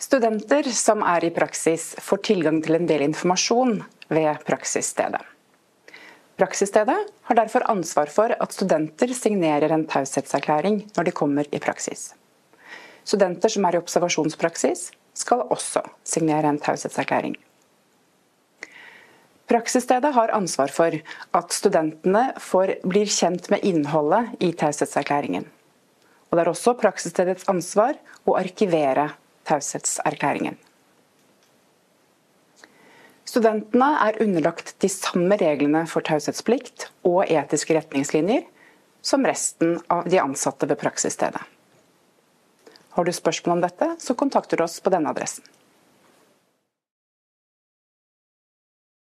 Studenter som er i praksis, får tilgang til en del informasjon ved praksisstedet. Praksisstedet har derfor ansvar for at studenter signerer en taushetserklæring når de kommer i praksis. Studenter som er i observasjonspraksis, skal også signere en taushetserklæring. Praksisstedet har ansvar for at studentene får, blir kjent med innholdet i taushetserklæringen. Og det er også praksisstedets ansvar å arkivere taushetserklæringen. Studentene er underlagt de samme reglene for taushetsplikt og etiske retningslinjer som resten av de ansatte ved praksisstedet. Har du spørsmål om dette, så kontakter du oss på denne adressen.